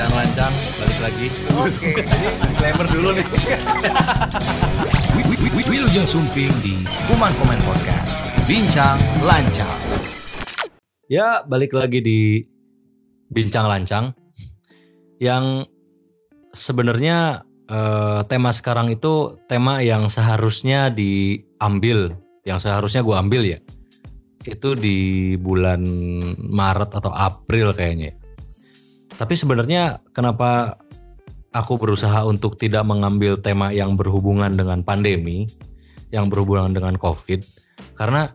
Lancang-lancang balik lagi. Oke. Disclaimer dulu nih. Wilujeng Sumping di Kuman Komen Podcast. Bincang Lancang. Ya, balik lagi di Bincang Lancang yang sebenarnya eh, tema sekarang itu tema yang seharusnya diambil, yang seharusnya gue ambil ya. Itu di bulan Maret atau April kayaknya. Tapi sebenarnya kenapa aku berusaha untuk tidak mengambil tema yang berhubungan dengan pandemi, yang berhubungan dengan COVID, karena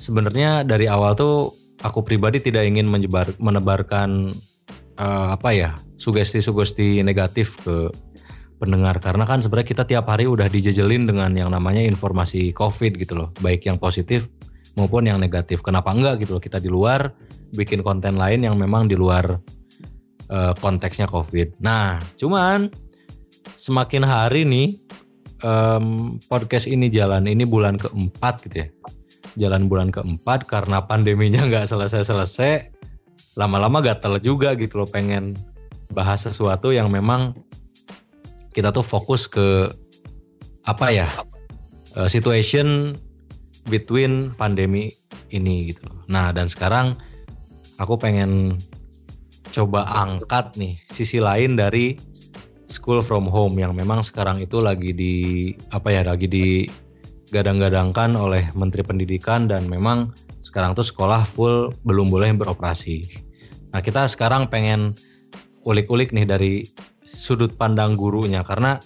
sebenarnya dari awal tuh aku pribadi tidak ingin menyebar, menebarkan eh, apa ya sugesti-sugesti negatif ke pendengar karena kan sebenarnya kita tiap hari udah dijejelin dengan yang namanya informasi COVID gitu loh, baik yang positif maupun yang negatif. Kenapa enggak gitu loh kita di luar bikin konten lain yang memang di luar eh, konteksnya COVID. Nah, cuman semakin hari nih em, podcast ini jalan ini bulan keempat gitu ya. Jalan bulan keempat karena pandeminya nggak selesai-selesai. Lama-lama gatel juga gitu loh pengen bahas sesuatu yang memang kita tuh fokus ke apa ya eh, situation between pandemi ini gitu loh. Nah dan sekarang aku pengen coba angkat nih sisi lain dari school from home yang memang sekarang itu lagi di apa ya lagi di gadang-gadangkan oleh Menteri Pendidikan dan memang sekarang tuh sekolah full belum boleh beroperasi. Nah kita sekarang pengen ulik-ulik nih dari sudut pandang gurunya karena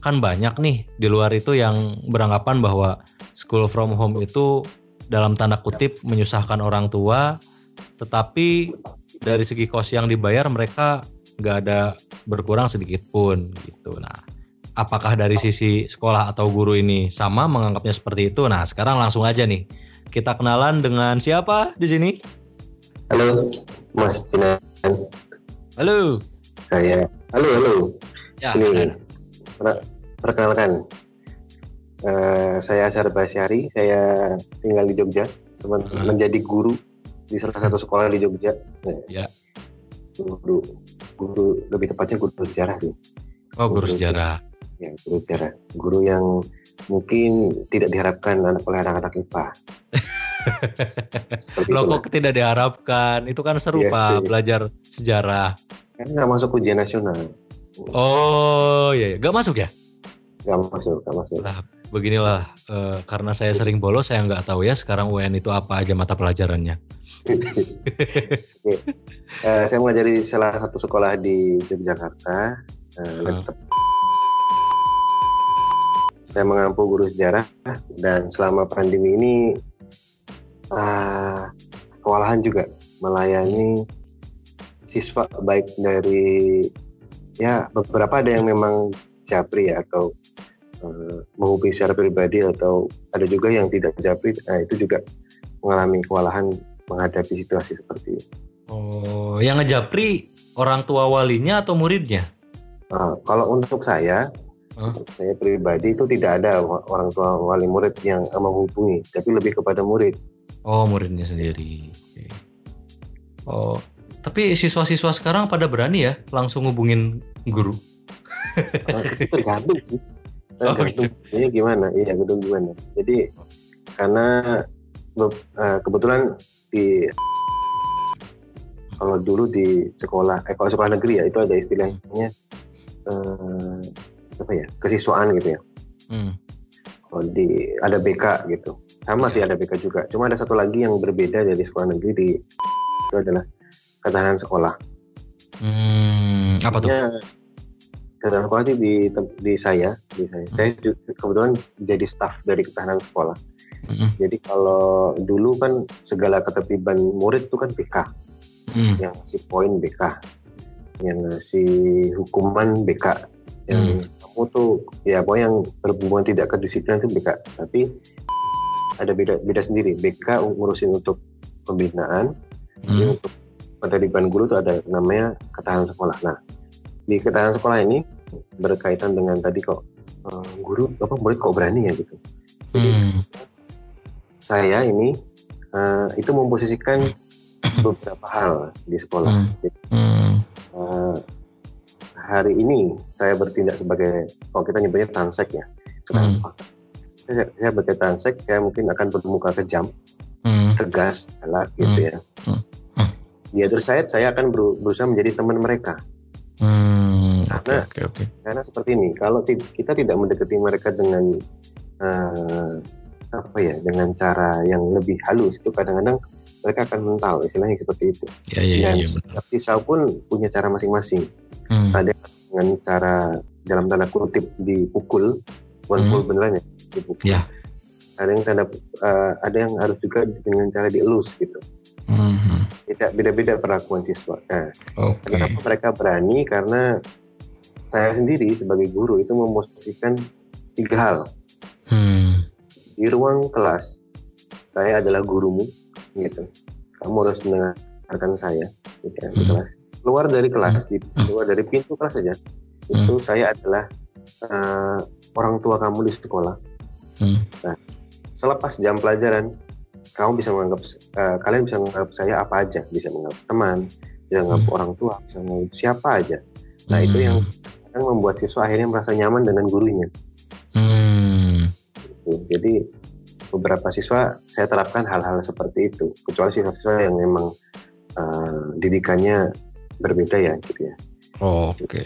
kan banyak nih di luar itu yang beranggapan bahwa school from home itu dalam tanda kutip menyusahkan orang tua tetapi dari segi kos yang dibayar mereka nggak ada berkurang sedikit pun gitu nah apakah dari sisi sekolah atau guru ini sama menganggapnya seperti itu nah sekarang langsung aja nih kita kenalan dengan siapa di sini Halo, Mas Jinan. halo Saya. Halo, halo. ya Ini per- perkenalkan. Eh, saya Asar Basyari. Saya tinggal di Jogja. Semen- Hmm. Menjadi guru di salah satu sekolah di Jogja. Nah, Ya. Guru, guru lebih tepatnya guru sejarah sih. oh guru sejarah Ya, guru sejarah. Guru yang mungkin tidak diharapkan anak oleh anak-anak IPA. Loh kok tidak diharapkan? Itu kan seru Iya, Pak, sih. belajar sejarah. Kan nggak masuk ujian nasional. Oh iya, iya. gak masuk ya? Nggak masuk, nggak masuk. Lah, beginilah eh, karena saya sering bolos, saya nggak tahu ya sekarang UN itu apa aja mata pelajarannya. Oke. Eh, saya mengajari salah satu sekolah di Yogyakarta. Hmm. tetap- Saya mengampu guru sejarah dan selama pandemi ini ah, kewalahan juga melayani siswa baik dari ya beberapa ada yang memang japri ya atau eh, menghubungi secara pribadi atau ada juga yang tidak japri. Nah, itu juga mengalami kewalahan menghadapi situasi seperti ini. Oh, yang ngejapri orang tua walinya atau muridnya? Nah, kalau untuk saya, Hah? saya pribadi itu tidak ada orang tua wali murid yang menghubungi, tapi lebih kepada murid. Oh, muridnya sendiri. Oh, tapi siswa-siswa sekarang pada berani ya langsung hubungin guru. Itu tergantung sih. Oh, Tergantung ini gimana? Iya, itu gimana. Jadi karena eh, kebetulan di kalau dulu di sekolah, eh kalau sekolah negeri ya itu ada istilahnya eh, apa ya kesiswaan gitu ya. Hmm. Kalau di ada BK gitu. Sama sih ada BK juga. Cuma ada satu lagi yang berbeda dari sekolah negeri di itu adalah ketahanan sekolah. Hmm, apa tuh? Ketahanan sekolah itu di di saya, di saya. Saya ju- kebetulan jadi staff dari ketahanan sekolah. Mm-mm. Jadi kalau dulu kan segala ketertiban murid itu kan BK, Hmm. yang ngasih poin BK, yang ngasih hukuman BK, yang kamu tuh ya pokoknya yang berhubungan tidak kedisiplinan itu BK. Tapi ada beda beda sendiri. BK ngurusin untuk pembinaan, jadi Hmm. untuk ketertiban guru itu ada namanya ketahanan sekolah. Nah, di ketahanan sekolah ini berkaitan dengan tadi kok eh, guru apa murid kok berani ya gitu. Jadi Hmm. Saya ini eh, itu memposisikan beberapa hal di sekolah. Hmm. Jadi, Hmm. eh, hari ini saya bertindak sebagai kalau kita nyebutnya transek ya Hmm. saya, saya sebagai transek saya mungkin akan bermuka kejam Hmm. tegas galak gitu ya Hmm. Hmm. di other side saya akan beru- berusaha menjadi teman mereka Hmm. Karena- oke oke. karena seperti ini kalau kita tidak mendekati mereka dengan eh, apa ya dengan cara yang lebih halus itu kadang-kadang mereka akan mental istilahnya seperti itu Ya ya ya. dan ya, setiap siswa pun punya cara masing-masing Hmm. ada dengan cara dalam tanda kutip dipukul bukan Hmm. beneran ya dipukul Ya. ada yang tanda eh, ada yang harus juga dengan cara dielus gitu Hmm. tidak beda-beda perlakuan siswa nah, Oke. Kenapa mereka berani? Karena saya sendiri sebagai guru itu memposisikan tiga hal. Hmm. Di ruang kelas, saya adalah gurumu, gitu. Kamu harus mendengarkan saya, gitu ya, di Hmm. kelas. Keluar dari kelas, di, keluar dari pintu kelas saja, itu saya adalah eh, orang tua kamu di sekolah. Hmm. Selepas jam pelajaran, kamu bisa menganggap, eh, kalian bisa menganggap saya apa aja, bisa menganggap teman, bisa menganggap orang tua, bisa menganggap siapa aja. Nah itu yang kadang membuat siswa akhirnya merasa nyaman dengan gurunya. Hmm. Gitu. Jadi beberapa siswa saya terapkan hal-hal seperti itu. Kecuali siswa-siswa yang memang eh, didikannya berbeda ya gitu ya. Oke.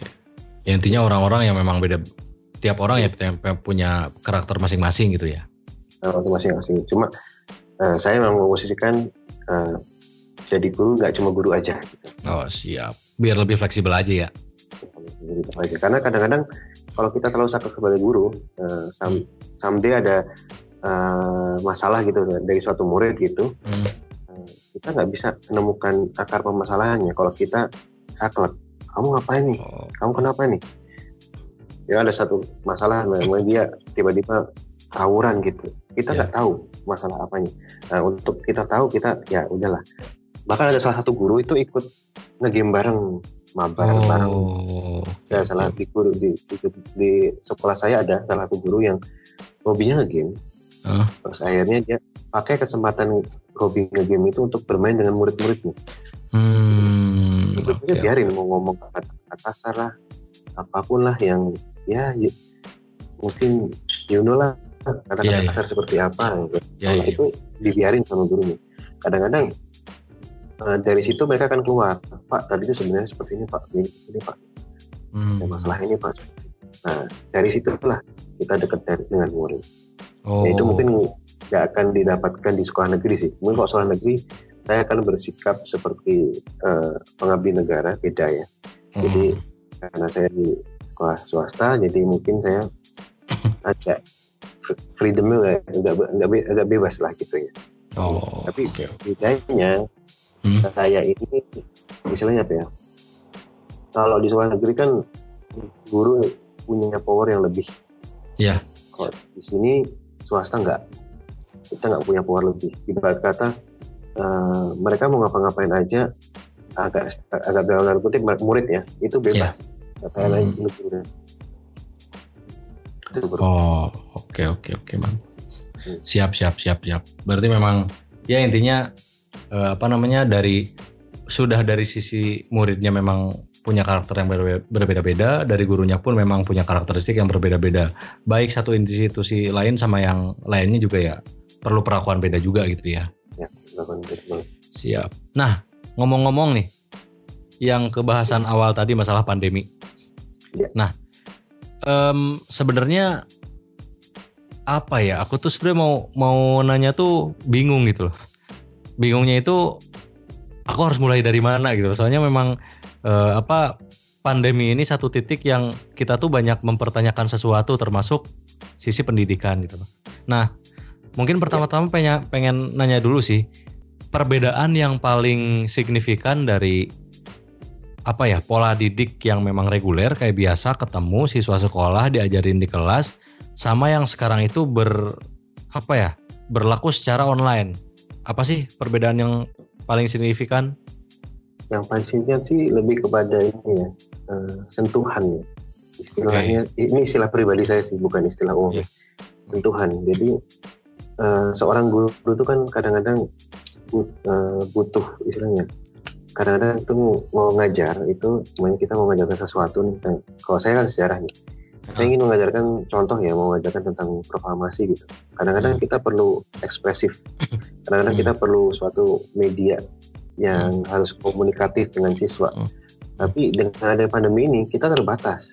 Ya, intinya orang-orang yang memang beda tiap orang ya punya karakter masing-masing gitu ya. Untuk masing-masing. Cuma eh, saya memang memposisikan eh, jadi guru nggak cuma guru aja. Gitu. Oh, siap. Biar lebih fleksibel aja ya. Aja. Karena kadang-kadang kalau kita terlalu sakit sebagai guru, eh, some- someday ada eh, masalah gitu dari suatu murid gitu, Hmm. kita nggak bisa menemukan akar permasalahannya. Kalau kita saklek kamu ngapain nih? Oh, kamu kenapa nih? Ya ada satu masalah namanya dia tiba-tiba tawuran gitu. Kita nggak tahu masalah apanya. Nah untuk kita tahu kita ya udahlah. Bahkan ada salah satu guru itu ikut ngegame bareng mabar bareng Oh. ya oke, salah di guru di, di, di sekolah saya ada salah satu guru yang hobinya ngegame Hah? terus akhirnya dia pakai kesempatan hobi ngegame itu untuk bermain dengan murid-muridnya Hmm. Murid-muridnya oke, biarin mau ngomong kata-kata kasar lah apa pun lah yang ya y- mungkin you know lah kata-kata Iya, iya. kasar seperti apa gitu. Ya, ya, ya. itu dibiarin sama gurunya kadang-kadang eh, dari situ mereka akan keluar pak tadi itu sebenarnya seperti ini pak ini, ini pak Hmm. ada masalah ini pak nah dari situlah kita dekat dengan murid Oh. Ya, itu mungkin nggak akan didapatkan di sekolah negeri sih. Mungkin kalau sekolah negeri saya akan bersikap seperti eh, pengabdi negara beda ya. Hmm. Jadi karena saya di sekolah swasta, jadi mungkin saya agak freedomnya agak, agak, be- agak bebas lah gitu ya. Oh. Tapi oke. bedanya Hmm. saya ini misalnya apa ya? Kalau di sekolah negeri kan guru punya power yang lebih. Iya. Kalau di sini swasta nggak, kita nggak punya power lebih. Ibarat kata eh, mereka mau ngapa-ngapain aja agak agak dalam tanda kutip murid ya itu bebas. Nggak kayak Hmm. lain. Itu. Oh, oke oke oke, Bang. Hmm. Siap siap siap siap. Berarti memang ya intinya eh, apa namanya dari sudah dari sisi muridnya memang punya karakter yang berbe- berbeda-beda, dari gurunya pun memang punya karakteristik yang berbeda-beda. Baik satu institusi lain sama yang lainnya juga ya perlu perlakuan beda juga gitu ya. Ya. Siap. Nah, ngomong-ngomong nih, yang kebahasan awal tadi masalah pandemi. Ya. Nah, em, sebenarnya apa ya? Aku tuh sebenarnya mau mau nanya tuh bingung gitu loh. Bingungnya itu aku harus mulai dari mana gitu. Soalnya memang eh, apa pandemi ini satu titik yang kita tuh banyak mempertanyakan sesuatu termasuk sisi pendidikan gitu loh. Nah, mungkin pertama-tama pengen pengen nanya dulu sih perbedaan yang paling signifikan dari apa ya pola didik yang memang reguler kayak biasa ketemu siswa sekolah diajarin di kelas sama yang sekarang itu ber apa ya berlaku secara online apa sih perbedaan yang paling signifikan Yang paling signifikan sih lebih kepada ini ya eh, sentuhan ya. Istilahnya ini istilah pribadi saya sih bukan istilah umum. Iya. Sentuhan. Jadi eh, seorang guru itu kan kadang-kadang but- eh, butuh istilahnya kadang-kadang itu mau ngajar itu semuanya kita mau mengajarkan sesuatu nih. Nah, kalau saya kan sejarah nih. Saya ingin mengajarkan contoh ya, mau mengajarkan tentang proklamasi gitu. Kadang-kadang Hmm. kita perlu ekspresif. Kadang-kadang Hmm. kita perlu suatu media yang harus komunikatif dengan siswa. Hmm. Tapi dengan ada pandemi ini kita terbatas.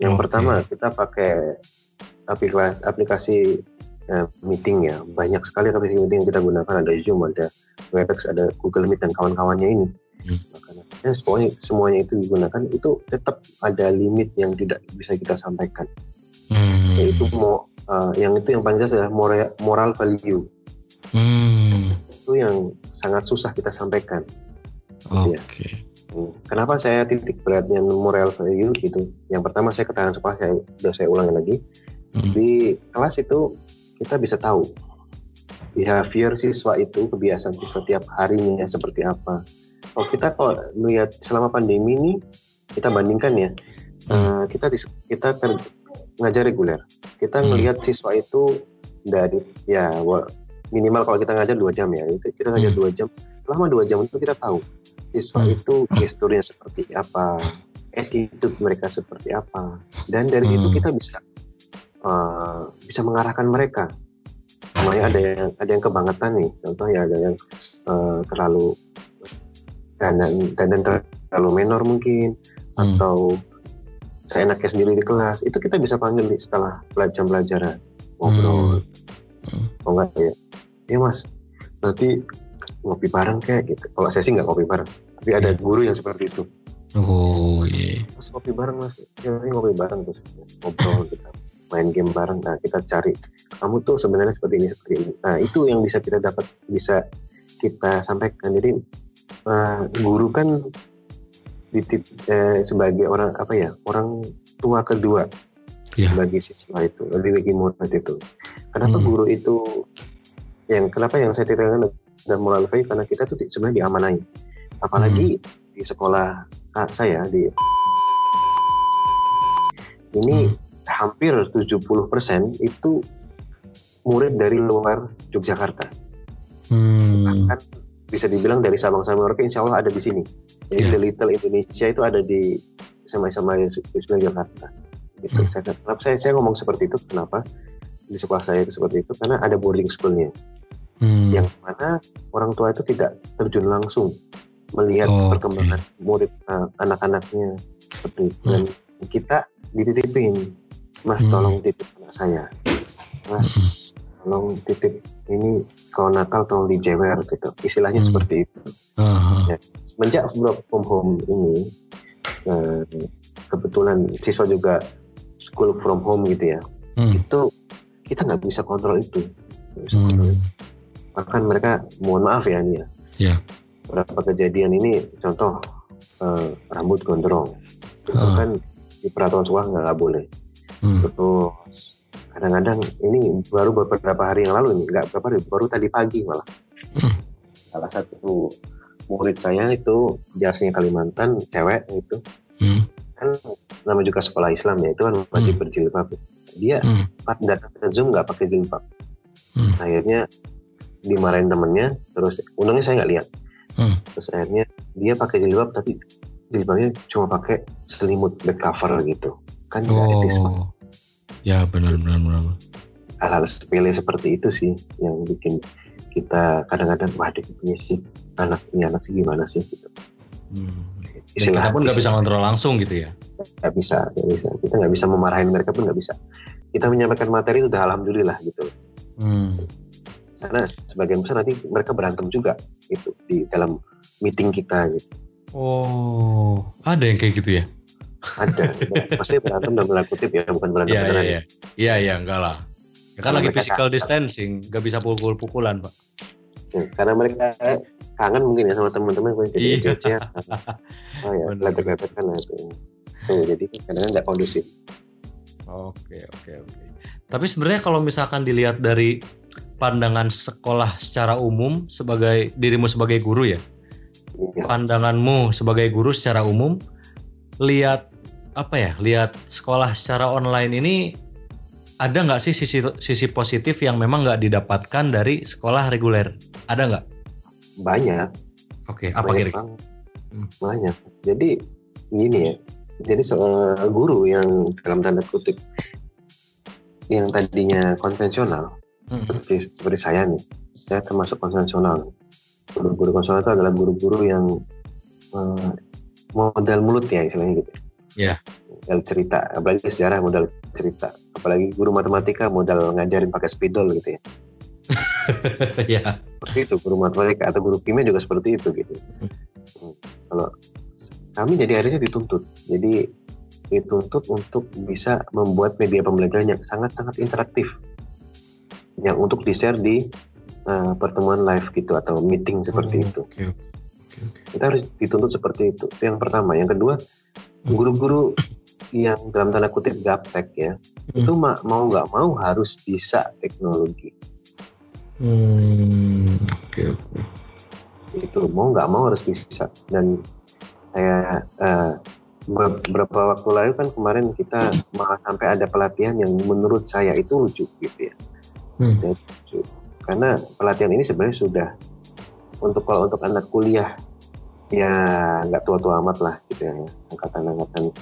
Yang pertama kita pakai aplikasi, aplikasi eh, meeting ya. Banyak sekali aplikasi meeting yang kita gunakan. Ada Zoom, ada Webex, ada Google Meet dan kawan-kawannya ini. Hmm. Makanya ya, semuanya, semuanya itu digunakan itu tetap ada limit yang tidak bisa kita sampaikan. Hmm. Yaitu mau eh, yang itu yang paling jelas adalah moral, moral value. Hmm. Itu yang sangat susah kita sampaikan. Oke. Iya. Hmm. Kenapa saya titik beratnya moral value gitu? Yang pertama saya ketahanan sekolah saya udah saya ulangi lagi Hmm. di kelas itu kita bisa tahu behavior siswa itu kebiasaan siswa tiap harinya seperti apa. Kalau kita kalau melihat selama pandemi ini kita bandingkan ya Hmm. eh, kita dis- kita ngajar reguler kita Hmm. ngelihat siswa itu dari ya minimal kalau kita ngajar dua jam ya itu kita ngajar Hmm. dua jam selama dua jam itu kita tahu siswa Hmm. itu gesturnya seperti apa attitude mereka seperti apa dan dari Hmm. itu kita bisa eh, bisa mengarahkan mereka namanya ada yang ada yang kebangetan nih contohnya ada yang eh, terlalu dandan dandan terlalu menor mungkin. Hmm. atau seenaknya sendiri di kelas. Itu kita bisa panggil di setelah jam pelajaran. Ngobrol. Hmm. oh enggak ya? Iya mas. Nanti ngopi bareng kayak gitu. Kalau saya sih nggak ngopi bareng. Tapi ada Iya. guru yang seperti itu. Oh iya. mas ngopi bareng mas. Ya ngopi bareng terus ngobrol kita main game bareng. Nah kita cari. Kamu tuh sebenarnya seperti ini seperti ini. Nah itu yang bisa kita dapat bisa kita sampaikan. Jadi eh, guru kan ditip, eh, sebagai orang apa ya orang tua kedua Iya. bagi siswa itu bagi murid itu kenapa Hmm. guru itu yang kenapa yang saya titipkan dan moral value karena kita tuh sebenarnya diamanai apalagi Hmm. di sekolah ah, saya di ini Hmm. hampir 70% itu murid dari luar Yogyakarta Hmm. bahkan bisa dibilang dari Sabang sampai Merauke insya Allah ada di sini jadi Iya. The Little Indonesia itu ada di sama-sama Wisma Jakarta gitu. Hmm. saya, kenapa saya, saya ngomong seperti itu kenapa di sekolah saya itu seperti itu karena ada boarding schoolnya Hmm. yang mana orang tua itu tidak terjun langsung melihat Oh, perkembangan murid uh, anak-anaknya seperti itu. Hmm. dan kita dititipin mas Hmm. tolong titip anak saya mas tolong titip ini kalau Natal tolong dijewer gitu istilahnya Hmm. seperti itu Aha. semenjak work from home ini eh, kebetulan siswa juga school from home gitu ya Hmm. itu kita nggak bisa kontrol itu Hmm. bahkan mereka mohon maaf ya ini ya Iya. beberapa kejadian ini contoh eh, rambut gondrong itu Ah. kan di peraturan sekolah nggak nggak boleh Hmm. terus kadang-kadang ini baru beberapa hari yang lalu ini nggak berapa hari baru tadi pagi malah Hmm. salah satu murid saya itu jasnya Kalimantan cewek itu Hmm. kan nama juga sekolah Islam ya itu kan wajib berjilbab dia Hmm. pas datang ke zoom nggak pakai jilbab Hmm. akhirnya dimarahin temennya terus undangnya saya nggak lihat Hmm. terus akhirnya dia pakai jilbab tapi jilbabnya cuma pakai selimut back cover gitu kan nggak etis Pak. Ya benar benar benar. hal-hal sepele seperti itu sih yang bikin kita kadang-kadang waduh punya sih anak ini anak sih gimana sih gitu. Hmm. Istilah kita pun nggak bisa kontrol langsung gitu ya. nggak bisa nggak bisa kita nggak bisa memarahin mereka pun nggak bisa kita menyampaikan materi itu udah alhamdulillah gitu Hmm. karena sebagian besar nanti mereka berantem juga gitu di dalam meeting kita gitu Oh, ada yang kayak gitu ya? Ada pasti berantem dalam tanda kutip ya bukan berantem Iya iya beneran iya. Iya iya enggak lah. Ya kan lagi physical distancing, nggak bisa pukul-pukulan pak. Ya, karena mereka kangen mungkin ya sama teman-teman jadi Iya. oh ya Bener. lepet-lepet kan itu Ya, jadi kadang-kadang nggak kondusif Oke oke oke. Tapi sebenarnya kalau misalkan dilihat dari pandangan sekolah secara umum sebagai dirimu sebagai guru ya, Iya. pandanganmu sebagai guru secara umum, lihat apa ya, lihat sekolah secara online ini ada nggak sih sisi sisi positif yang memang nggak didapatkan dari sekolah reguler? Ada nggak? banyak Oke, apa banyak kira? banget. Hmm. banyak jadi gini ya jadi soal guru yang dalam tanda kutip yang tadinya konvensional Hmm. seperti, seperti saya nih saya termasuk konvensional guru-guru konvensional itu adalah guru-guru yang eh, modal mulut ya istilahnya gitu Ya. modal cerita apalagi sejarah modal cerita apalagi guru matematika modal ngajarin pakai spidol gitu ya ya. seperti itu guru matematika atau guru kimia juga seperti itu gitu Hmm. kalau kami jadi akhirnya dituntut jadi dituntut untuk bisa membuat media pembelajaran yang sangat-sangat interaktif yang untuk di share di eh, pertemuan live gitu atau meeting seperti Oh, itu. Oke, oke. kita harus dituntut seperti itu itu yang pertama yang kedua guru-guru yang dalam tanda kutip gaptek ya Hmm. itu ma- mau nggak mau harus bisa teknologi Hmm, oke, oke. itu mau nggak mau harus bisa dan saya eh, be- beberapa waktu lalu kan kemarin kita malah sampai ada pelatihan yang menurut saya itu lucu gitu ya Hmm. Dan lucu. karena pelatihan ini sebenarnya sudah untuk kalau untuk anak kuliah ya nggak tua-tua amat lah gitu ya angkatan-angkatan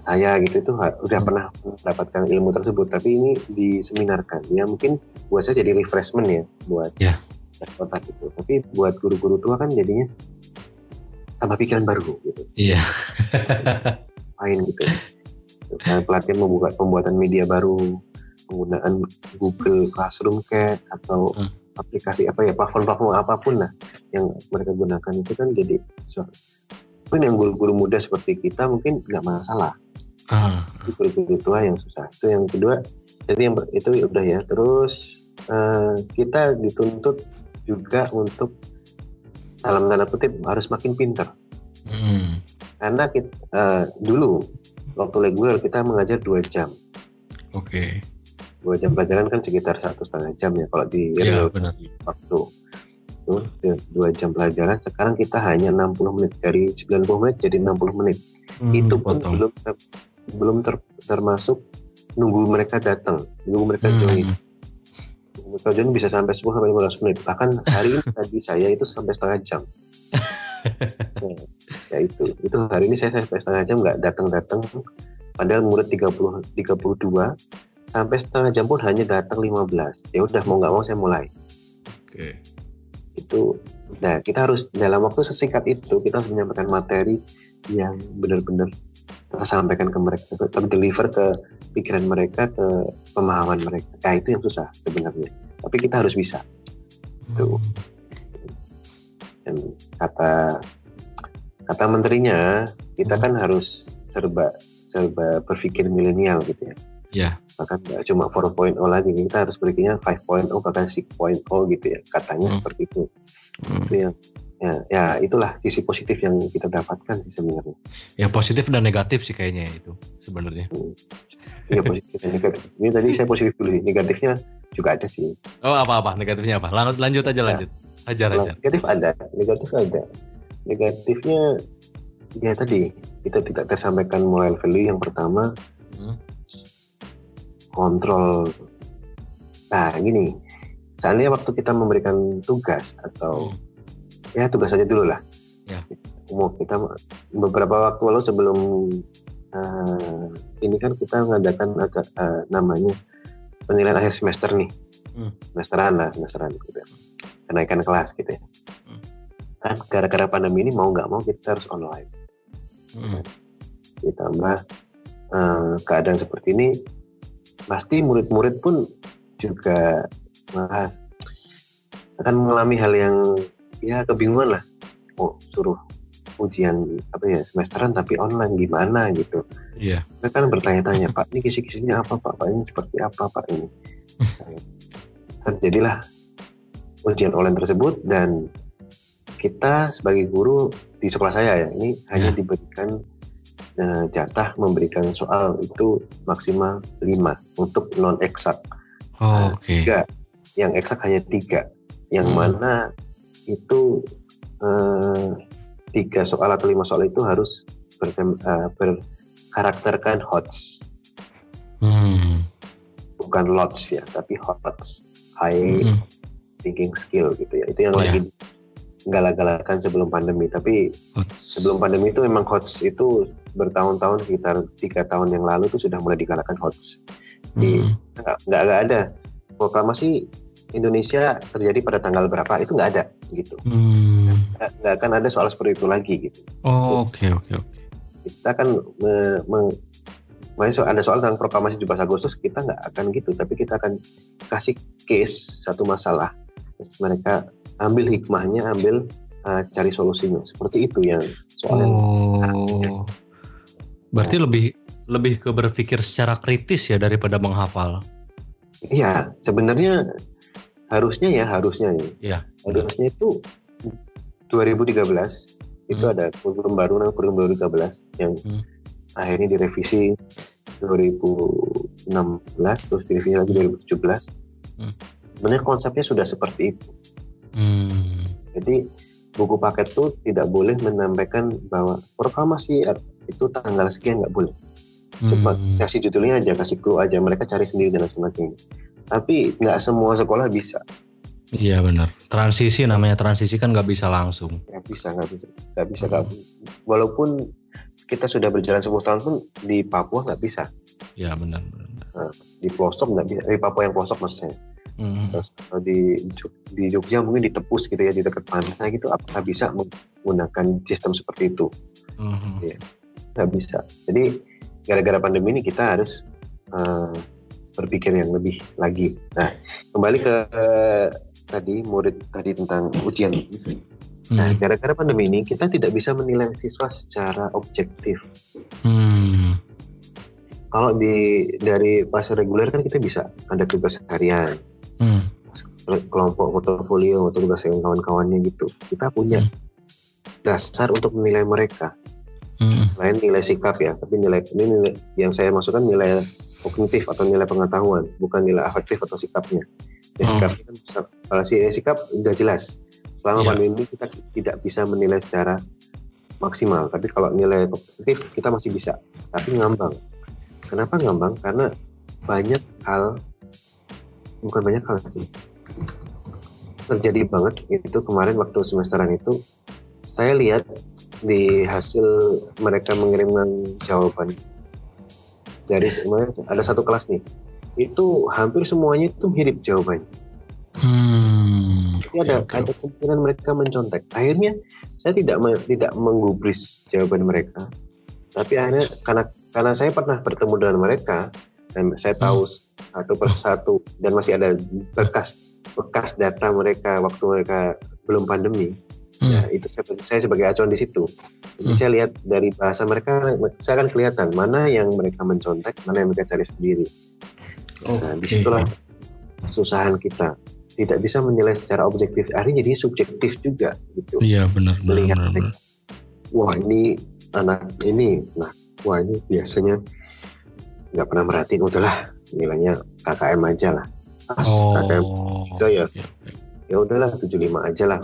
saya gitu itu udah pernah mendapatkan ilmu tersebut tapi ini diseminarkan ya mungkin buat saya jadi refreshment ya buat Ya. tes otak itu tapi buat guru-guru tua kan jadinya tambah pikiran baru gitu Iya. main gitu Dan pelatihan membuat pembuatan media baru penggunaan Google Classroom kayak atau Hmm. Aplikasi apa ya platform-platform apa pun lah yang mereka gunakan itu kan jadi so, mungkin yang guru-guru muda seperti kita mungkin nggak masalah. Ah, Itu guru-guru tua yang susah. Itu yang kedua jadi yang itu udah ya. Terus eh, kita dituntut juga untuk dalam tanda kutip harus makin pinter. Hmm. karena kita, eh, dulu waktu reguler kita mengajar dua jam. Oke. Dua jam pelajaran kan sekitar satu setengah jam ya kalau di benar. waktu. Itu dua jam pelajaran. Sekarang kita hanya 60 menit. Dari 90 menit jadi 60 menit. Hmm, itu pun potong. belum ter- belum ter- termasuk nunggu mereka datang nunggu mereka Hmm. join. Nunggu mereka join bisa sampai 10 sampai 15 menit. Bahkan hari ini tadi saya itu sampai setengah jam. Ya, ya itu. Itu hari ini saya sampai setengah jam nggak datang datang padahal murid 30 32 sampai setengah jam pun hanya datang 15 ya udah mau nggak mau saya mulai. Oke. itu nah kita harus dalam waktu sesingkat itu kita harus menyampaikan materi yang benar-benar tersampaikan ke mereka terdeliver ke pikiran mereka ke pemahaman mereka. Nah itu yang susah sebenarnya. Tapi kita harus bisa. Tuh. dan kata kata menterinya kita Hmm. kan harus serba serba berpikir milenial gitu ya Ya. bahkan nggak cuma 4.0 lagi kita harus berpikirnya 5.0 bahkan 6.0 gitu ya katanya Hmm. seperti itu Hmm. itu yang ya, ya itulah sisi positif yang kita dapatkan sih sebenarnya Ya positif dan negatif sih kayaknya itu sebenarnya. iya positif dan negatif ini tadi saya positif dulu sih negatifnya juga ada sih Oh apa-apa negatifnya apa? Lanjut, lanjut aja lanjut. Ajar Kalau aja. negatif ada negatif ada negatifnya ya tadi kita tidak tersampaikan moral value yang pertama Hmm. Kontrol nah gini seandainya waktu kita memberikan tugas atau Hmm. ya tugas saja dulu lah Ya. umum kita beberapa waktu lalu sebelum eh, ini kan kita mengadakan agak eh, namanya penilaian akhir semester nih Hmm. semesteran lah semesteran gitu ya. kenaikan kelas gitu ya Hmm. kan gara-gara pandemi ini mau nggak mau kita harus online Hmm. ditambah eh, keadaan seperti ini pasti murid-murid pun juga malah akan mengalami hal yang ya kebingungan lah mau suruh ujian apa ya semesteran tapi online gimana gitu Iya. mereka kan bertanya-tanya pak ini kisi-kisinya apa pak pak ini seperti apa pak ini terjadilah ujian online tersebut dan kita sebagai guru di sekolah saya ya ini hanya Ya. diberikan eh, jatah memberikan soal itu maksimal 5 untuk non eksak Oh, Oke. tiga yang eksak hanya tiga yang Hmm. mana itu eh, tiga soal atau lima soal itu harus bertem- eh, berkarakterkan HOTS Hmm. bukan LOTS ya tapi HOTS high Hmm. thinking skill gitu ya itu yang Iya. lagi galak-galakan sebelum pandemi. Tapi sebelum pandemi itu memang HOTS itu bertahun-tahun sekitar tiga tahun yang lalu itu sudah mulai digalakan HOTS. Di Hmm. nggak nggak ada proklamasi Indonesia terjadi pada tanggal berapa itu nggak ada gitu. Hmm. Nggak, nggak akan ada soal seperti itu lagi gitu. Oh, oke oke oke. Kita kan me, meng- makanya ada soal tentang proklamasi 17 Agustus kita nggak akan gitu, tapi kita akan kasih case satu masalah. Terus mereka ambil hikmahnya, ambil uh, cari solusinya. Seperti itu yang soal yang Oh. Berarti lebih lebih ke berpikir secara kritis ya daripada menghafal. Iya, sebenarnya harusnya ya harusnya ya. Iya. Harusnya itu 2013 itu Hmm. ada kurikulum baru namanya kurikulum 2013 yang Hmm. akhirnya direvisi 2016 terus direvisi lagi 2017. Hmm. Sebenarnya konsepnya sudah seperti itu. Hmm. Jadi buku paket itu tidak boleh menyampaikan bahwa proklamasi itu tanggal sekian nggak boleh. Cuma Hmm. kasih judulnya aja, kasih clue aja, mereka cari sendiri dan sebagainya. Tapi nggak semua sekolah bisa, Iya benar. Transisi namanya transisi kan nggak bisa langsung. nggak bisa, nggak bisa, nggak bisa. nggak Walaupun kita sudah berjalan 10 tahun pun di Papua nggak bisa, Iya benar. benar. di pelosok nggak bisa, di Papua yang pelosok maksudnya. Hmm. Terus kalau di di Jogja mungkin ditepus gitu ya di dekat pantai gitu, apakah bisa menggunakan sistem seperti itu? Hmm. Nggak bisa. Jadi gara-gara pandemi ini kita harus eh, berpikir yang lebih lagi. Nah kembali ke eh, tadi murid tadi tentang ujian. Nah, Hmm. gara-gara pandemi ini kita tidak bisa menilai siswa secara objektif. Hmm. Kalau di dari masa reguler kan kita bisa ada tugas harian, Hmm. kelompok portofolio atau tugas yang kawan-kawannya gitu. Kita punya Hmm. dasar untuk menilai mereka. Hmm. Selain nilai sikap ya, tapi nilai ini nilai, yang saya masukkan nilai kognitif atau nilai pengetahuan, bukan nilai afektif atau sikapnya. Ya, Hmm. sikap kan bisa, kalau si sikap udah jelas. Selama Iya. pandemi kita tidak bisa menilai secara maksimal, tapi kalau nilai kognitif kita masih bisa, tapi ngambang. Kenapa ngambang? Karena banyak hal, bukan banyak hal sih, terjadi banget itu kemarin waktu semesteran itu, saya lihat di hasil mereka mengirimkan jawaban dari ada satu kelas nih, itu hampir semuanya itu mirip jawabannya. Hmm. Jadi ada oke. ada kemungkinan mereka mencontek. Akhirnya saya tidak tidak menggubris jawaban mereka, tapi akhirnya karena karena saya pernah bertemu dengan mereka dan saya tahu satu persatu dan masih ada bekas bekas data mereka waktu mereka belum pandemi. Hmm. Ya, itu saya, saya sebagai acuan di situ. Jadi Hmm. saya lihat dari bahasa mereka, saya akan kelihatan mana yang mereka mencontek, mana yang mereka cari sendiri. Nah, Oke. di situlah kesusahan kita. Tidak bisa menilai secara objektif. Akhirnya jadi subjektif juga gitu. Iya benar benar Melihat benar. benar. Wah ini anak ini, nah wah ini biasanya nggak pernah merhatiin. Udahlah nilainya KKM aja lah. Pas KKM Oh. Udah ya. oke, oke. ya udahlah 75 aja lah.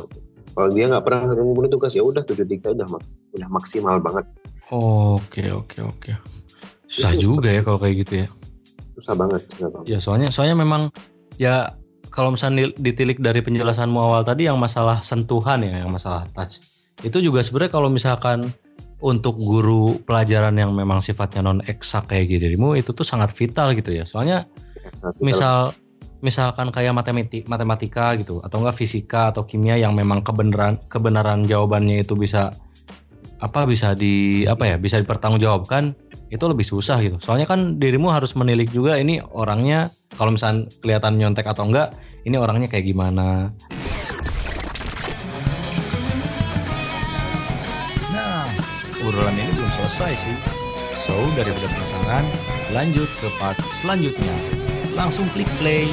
Kalau dia nggak pernah ngumpulin tugas ya udah 73 udah udah maksimal banget. Oke oke oke. Susah Itu juga ya kalau kayak gitu ya. Susah banget. Susah banget. Ya soalnya soalnya memang ya kalau misalnya ditilik dari penjelasanmu awal tadi yang masalah sentuhan ya, yang masalah touch. Itu juga sebenarnya kalau misalkan untuk guru pelajaran yang memang sifatnya non eksak kayak gitu dirimu itu tuh sangat vital gitu ya. Soalnya misal misalkan kayak matematik matematika gitu atau enggak fisika atau kimia yang memang kebenaran kebenaran jawabannya itu bisa apa bisa di apa ya bisa dipertanggungjawabkan itu lebih susah gitu. Soalnya kan dirimu harus menilik juga ini orangnya kalau misalnya kelihatan nyontek atau enggak ini orangnya kayak gimana obrolan ini belum selesai sih. So, daripada penasaran, lanjut ke part selanjutnya. Langsung klik play.